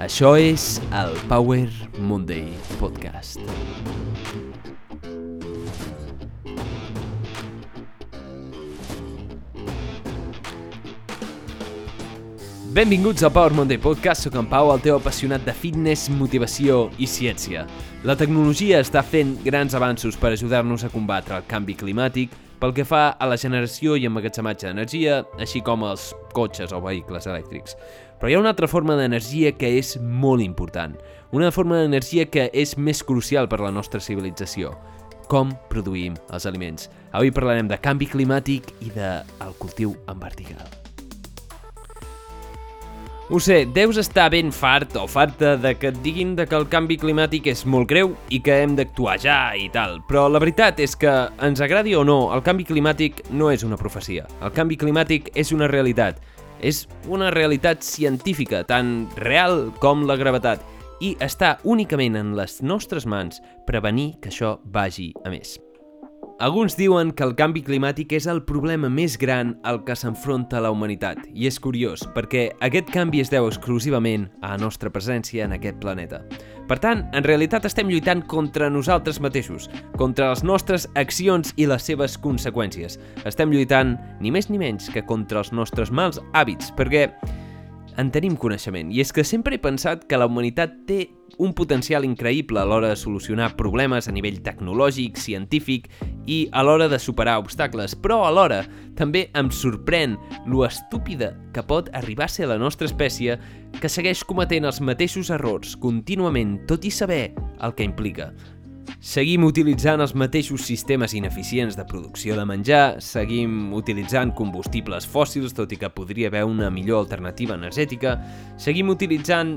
Això és el Power Monday Podcast. Benvinguts al Power Monday Podcast, sóc en Pau, el teu apassionat de fitness, motivació i ciència. La tecnologia està fent grans avanços per ajudar-nos a combatre el canvi climàtic pel que fa a la generació i emmagatzematge d'energia, així com els cotxes o vehicles elèctrics. Però hi ha una altra forma d'energia que és molt important, una forma d'energia que és més crucial per a la nostra civilització, com produïm els aliments. Avui parlarem de canvi climàtic i del de cultiu en vertical. Ho sé, deus estar ben fart o farta de que et diguin de que el canvi climàtic és molt greu i que hem d'actuar ja i tal, però la veritat és que, ens agradi o no, el canvi climàtic no és una profecia. El canvi climàtic és una realitat. És una realitat científica, tan real com la gravetat, i està únicament en les nostres mans prevenir que això vagi a més. Alguns diuen que el canvi climàtic és el problema més gran al que s'enfronta la humanitat, i és curiós, perquè aquest canvi es deu exclusivament a la nostra presència en aquest planeta. Per tant, en realitat estem lluitant contra nosaltres mateixos, contra les nostres accions i les seves conseqüències. Estem lluitant ni més ni menys que contra els nostres mals hàbits, perquè en tenim coneixement, i és que sempre he pensat que la humanitat té un potencial increïble a l'hora de solucionar problemes a nivell tecnològic, científic i a l'hora de superar obstacles, però alhora també em sorprèn lo estúpida que pot arribar a ser la nostra espècie que segueix cometent els mateixos errors contínuament, tot i saber el que implica. Seguim utilitzant els mateixos sistemes ineficients de producció de menjar, seguim utilitzant combustibles fòssils, tot i que podria haver una millor alternativa energètica, seguim utilitzant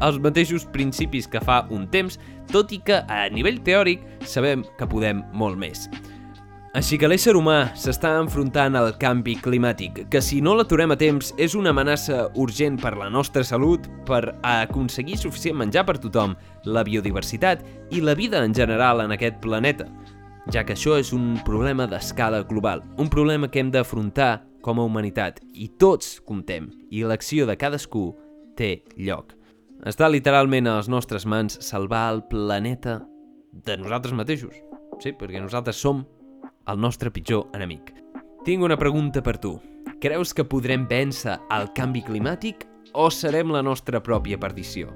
els mateixos principis que fa un temps, tot i que a nivell teòric sabem que podem molt més. Així que l'ésser humà s'està enfrontant al canvi climàtic, que si no l'aturem a temps és una amenaça urgent per la nostra salut, per aconseguir suficient menjar per tothom, la biodiversitat i la vida en general en aquest planeta, ja que això és un problema d'escala global, un problema que hem d'afrontar com a humanitat, i tots comptem, i l'acció de cadascú té lloc. Està literalment a les nostres mans salvar el planeta de nosaltres mateixos. Sí, perquè nosaltres som el nostre pitjor enemic. Tinc una pregunta per tu. Creus que podrem vèncer el canvi climàtic o serem la nostra pròpia perdició?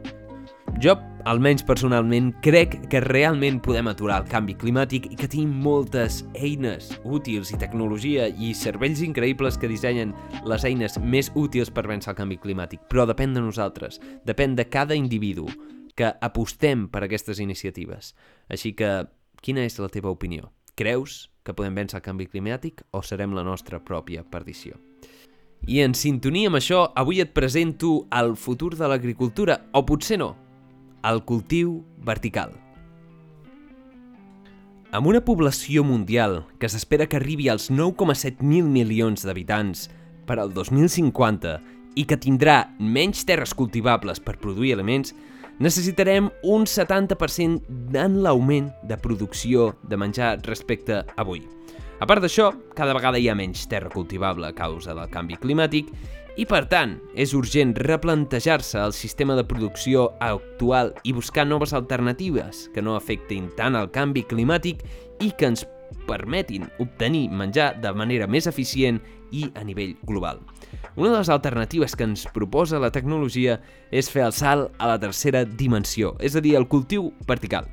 Jo, almenys personalment, crec que realment podem aturar el canvi climàtic i que tenim moltes eines útils i tecnologia i cervells increïbles que dissenyen les eines més útils per vèncer el canvi climàtic. Però depèn de nosaltres, depèn de cada individu que apostem per aquestes iniciatives. Així que, quina és la teva opinió? Creus que podem vèncer el canvi climàtic o serem la nostra pròpia perdició? I en sintonia amb això, avui et presento el futur de l'agricultura, o potser no, el cultiu vertical. Amb una població mundial que s'espera que arribi als 9,7 mil milions d'habitants per al 2050 i que tindrà menys terres cultivables per produir aliments, necessitarem un 70% en l'augment de producció de menjar respecte a avui. A part d'això, cada vegada hi ha menys terra cultivable a causa del canvi climàtic i, per tant, és urgent replantejar-se el sistema de producció actual i buscar noves alternatives que no afectin tant el canvi climàtic i que ens permetin obtenir menjar de manera més eficient i a nivell global. Una de les alternatives que ens proposa la tecnologia és fer el salt a la tercera dimensió, és a dir, el cultiu vertical.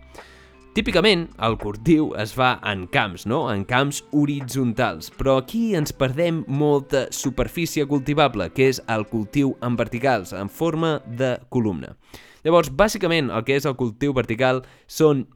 Típicament, el cultiu es fa en camps, no? en camps horitzontals, però aquí ens perdem molta superfície cultivable, que és el cultiu en verticals, en forma de columna. Llavors, bàsicament, el que és el cultiu vertical són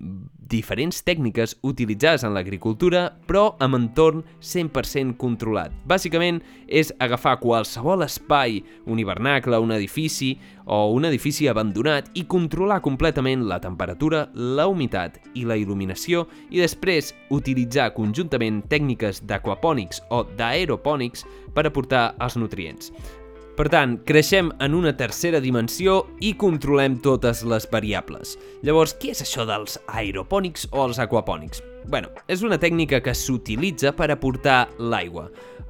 diferents tècniques utilitzades en l'agricultura, però amb entorn 100% controlat. Bàsicament, és agafar qualsevol espai, un hivernacle, un edifici o un edifici abandonat i controlar completament la temperatura, la humitat i la il·luminació i després utilitzar conjuntament tècniques d'aquapònics o d'aeropònics per aportar els nutrients. Per tant, creixem en una tercera dimensió i controlem totes les variables. Llavors, què és això dels aeropònics o els aquapònics? Bueno, és una tècnica que s'utilitza per aportar l'aigua.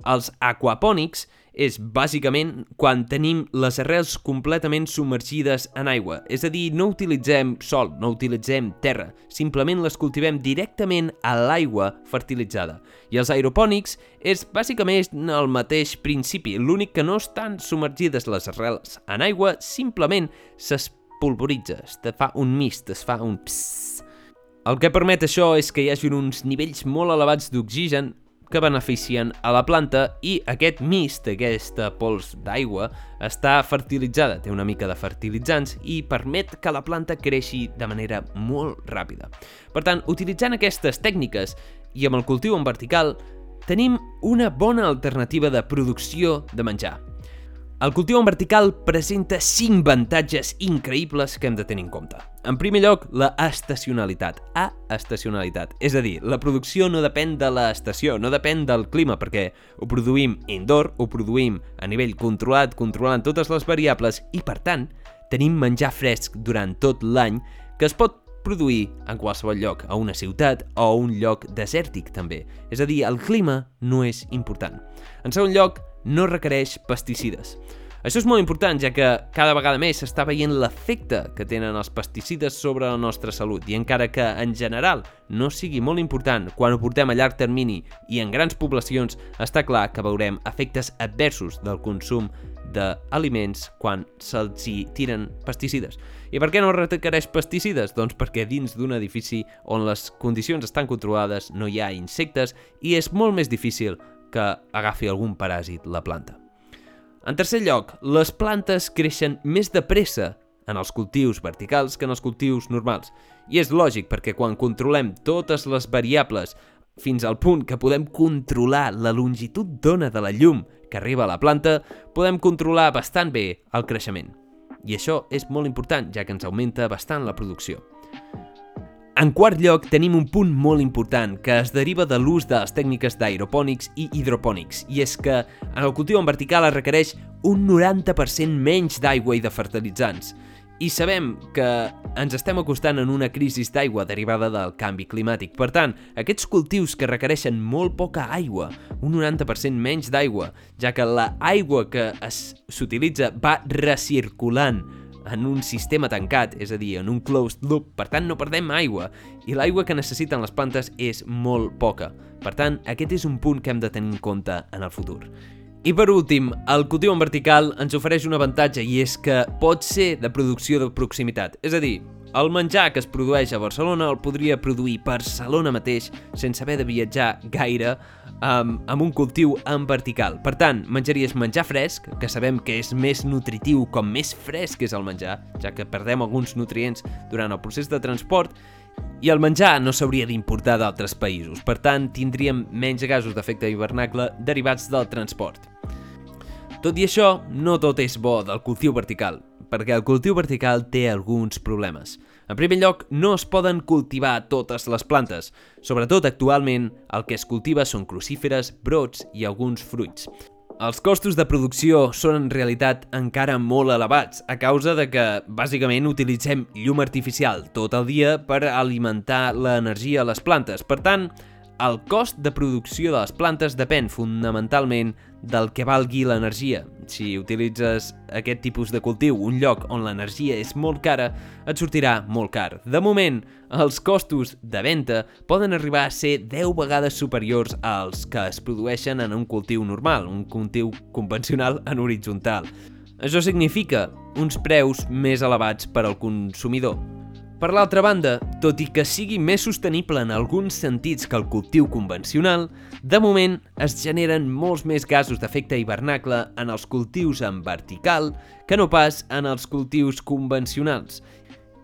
Els aquapònics és bàsicament quan tenim les arrels completament submergides en aigua. És a dir, no utilitzem sol, no utilitzem terra, simplement les cultivem directament a l'aigua fertilitzada. I els aeropònics és bàsicament el mateix principi, l'únic que no estan submergides les arrels en aigua, simplement s'espolvoritza, es fa un mist, es fa un psss. El que permet això és que hi hagi uns nivells molt elevats d'oxigen que beneficien a la planta i aquest mist, aquesta pols d'aigua, està fertilitzada, té una mica de fertilitzants i permet que la planta creixi de manera molt ràpida. Per tant, utilitzant aquestes tècniques i amb el cultiu en vertical, tenim una bona alternativa de producció de menjar. El cultiu en vertical presenta 5 avantatges increïbles que hem de tenir en compte. En primer lloc, la estacionalitat. A estacionalitat. És a dir, la producció no depèn de l'estació, no depèn del clima, perquè ho produïm indoor, ho produïm a nivell controlat, controlant totes les variables, i per tant, tenim menjar fresc durant tot l'any que es pot produir en qualsevol lloc, a una ciutat o a un lloc desèrtic també. És a dir, el clima no és important. En segon lloc, no requereix pesticides. Això és molt important, ja que cada vegada més s'està veient l'efecte que tenen els pesticides sobre la nostra salut i encara que en general no sigui molt important quan ho portem a llarg termini i en grans poblacions, està clar que veurem efectes adversos del consum d'aliments quan se'ls hi tiren pesticides. I per què no requereix pesticides? Doncs perquè dins d'un edifici on les condicions estan controlades no hi ha insectes i és molt més difícil que agafi algun paràsit la planta. En tercer lloc, les plantes creixen més de pressa en els cultius verticals que en els cultius normals. I és lògic perquè quan controlem totes les variables fins al punt que podem controlar la longitud d'ona de la llum que arriba a la planta, podem controlar bastant bé el creixement. I això és molt important, ja que ens augmenta bastant la producció. En quart lloc, tenim un punt molt important que es deriva de l'ús de les tècniques d'aeropònics i hidropònics, i és que en el cultiu en vertical es requereix un 90% menys d'aigua i de fertilitzants. I sabem que ens estem acostant en una crisi d'aigua derivada del canvi climàtic. Per tant, aquests cultius que requereixen molt poca aigua, un 90% menys d'aigua, ja que la aigua que s'utilitza va recirculant en un sistema tancat, és a dir, en un closed loop, per tant no perdem aigua, i l'aigua que necessiten les plantes és molt poca. Per tant, aquest és un punt que hem de tenir en compte en el futur. I per últim, el cultiu en vertical ens ofereix un avantatge i és que pot ser de producció de proximitat. És a dir, el menjar que es produeix a Barcelona el podria produir Barcelona mateix sense haver de viatjar gaire um, amb un cultiu en vertical. Per tant, menjaries menjar fresc, que sabem que és més nutritiu com més fresc és el menjar, ja que perdem alguns nutrients durant el procés de transport, i el menjar no s'hauria d'importar d'altres països, per tant tindríem menys gasos d'efecte hivernacle derivats del transport. Tot i això, no tot és bo del cultiu vertical, perquè el cultiu vertical té alguns problemes. En primer lloc, no es poden cultivar totes les plantes. Sobretot actualment, el que es cultiva són crucíferes, brots i alguns fruits. Els costos de producció són en realitat encara molt elevats a causa de que bàsicament utilitzem llum artificial tot el dia per alimentar l'energia a les plantes. Per tant, el cost de producció de les plantes depèn fonamentalment del que valgui l'energia. Si utilitzes aquest tipus de cultiu un lloc on l'energia és molt cara, et sortirà molt car. De moment, els costos de venda poden arribar a ser 10 vegades superiors als que es produeixen en un cultiu normal, un cultiu convencional en horitzontal. Això significa uns preus més elevats per al consumidor. Per l'altra banda, tot i que sigui més sostenible en alguns sentits que el cultiu convencional, de moment es generen molts més gasos d'efecte hivernacle en els cultius en vertical que no pas en els cultius convencionals.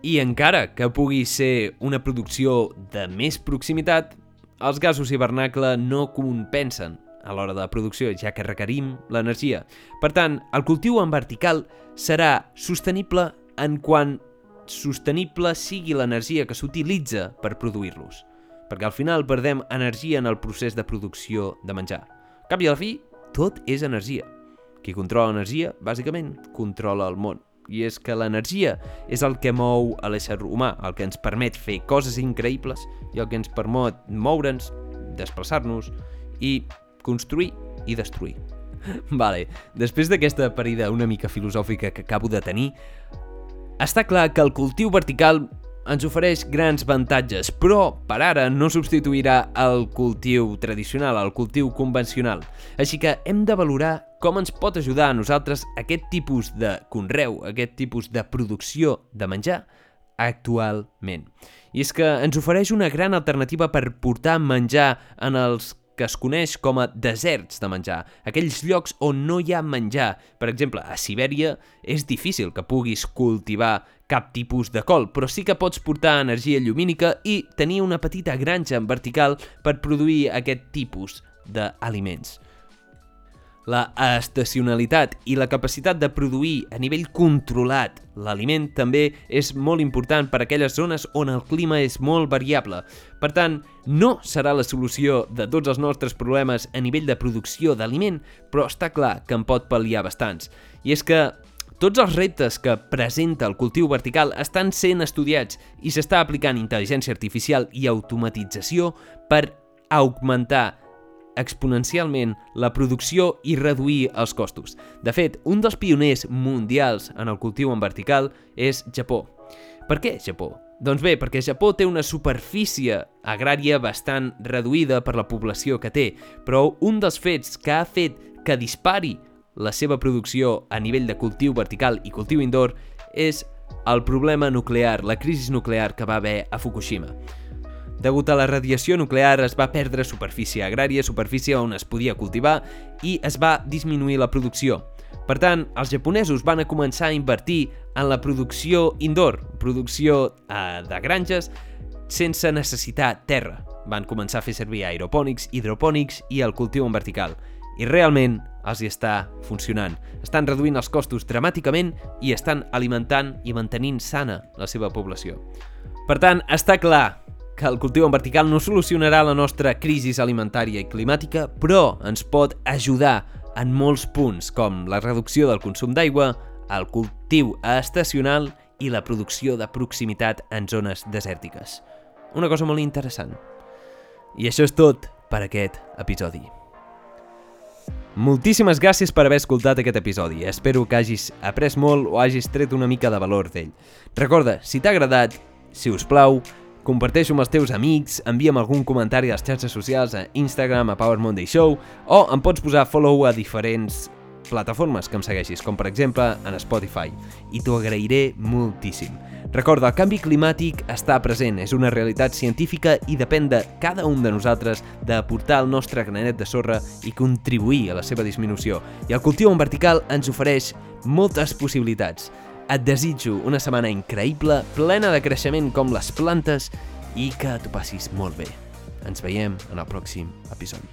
I encara que pugui ser una producció de més proximitat, els gasos hivernacle no compensen a l'hora de producció, ja que requerim l'energia. Per tant, el cultiu en vertical serà sostenible en quant sostenible sigui l'energia que s'utilitza per produir-los, perquè al final perdem energia en el procés de producció de menjar. Al cap i a la fi, tot és energia. Qui controla l'energia, bàsicament, controla el món. I és que l'energia és el que mou a l'ésser humà, el que ens permet fer coses increïbles i el que ens permet moure'ns, desplaçar-nos i construir i destruir. vale, després d'aquesta parida una mica filosòfica que acabo de tenir, està clar que el cultiu vertical ens ofereix grans avantatges, però per ara no substituirà el cultiu tradicional, el cultiu convencional. Així que hem de valorar com ens pot ajudar a nosaltres aquest tipus de conreu, aquest tipus de producció de menjar actualment. I és que ens ofereix una gran alternativa per portar menjar en els que es coneix com a deserts de menjar, aquells llocs on no hi ha menjar. Per exemple, a Sibèria és difícil que puguis cultivar cap tipus de col, però sí que pots portar energia llumínica i tenir una petita granja en vertical per produir aquest tipus d'aliments. La estacionalitat i la capacitat de produir a nivell controlat l'aliment també és molt important per a aquelles zones on el clima és molt variable. Per tant, no serà la solució de tots els nostres problemes a nivell de producció d'aliment, però està clar que en pot pal·liar bastants. I és que tots els reptes que presenta el cultiu vertical estan sent estudiats i s'està aplicant intel·ligència artificial i automatització per augmentar exponencialment la producció i reduir els costos. De fet, un dels pioners mundials en el cultiu en vertical és Japó. Per què Japó? Doncs bé, perquè Japó té una superfície agrària bastant reduïda per la població que té, però un dels fets que ha fet que dispari la seva producció a nivell de cultiu vertical i cultiu indoor és el problema nuclear, la crisi nuclear que va haver a Fukushima. Degut a la radiació nuclear es va perdre superfície agrària, superfície on es podia cultivar, i es va disminuir la producció. Per tant, els japonesos van a començar a invertir en la producció indoor, producció eh, de granges, sense necessitar terra. Van començar a fer servir aeropònics, hidropònics i el cultiu en vertical. I realment els hi està funcionant. Estan reduint els costos dramàticament i estan alimentant i mantenint sana la seva població. Per tant, està clar que el cultiu en vertical no solucionarà la nostra crisi alimentària i climàtica, però ens pot ajudar en molts punts, com la reducció del consum d'aigua, el cultiu estacional i la producció de proximitat en zones desèrtiques. Una cosa molt interessant. I això és tot per aquest episodi. Moltíssimes gràcies per haver escoltat aquest episodi. Espero que hagis après molt o hagis tret una mica de valor d'ell. Recorda, si t'ha agradat, si us plau, comparteixo amb els teus amics, envia'm algun comentari a les xarxes socials, a Instagram, a Power Monday Show, o em pots posar follow a diferents plataformes que em segueixis, com per exemple en Spotify, i t'ho agrairé moltíssim. Recorda, el canvi climàtic està present, és una realitat científica i depèn de cada un de nosaltres d'aportar el nostre granet de sorra i contribuir a la seva disminució. I el cultiu en vertical ens ofereix moltes possibilitats. Et desitjo una setmana increïble, plena de creixement com les plantes i que t'ho passis molt bé. Ens veiem en el pròxim episodi.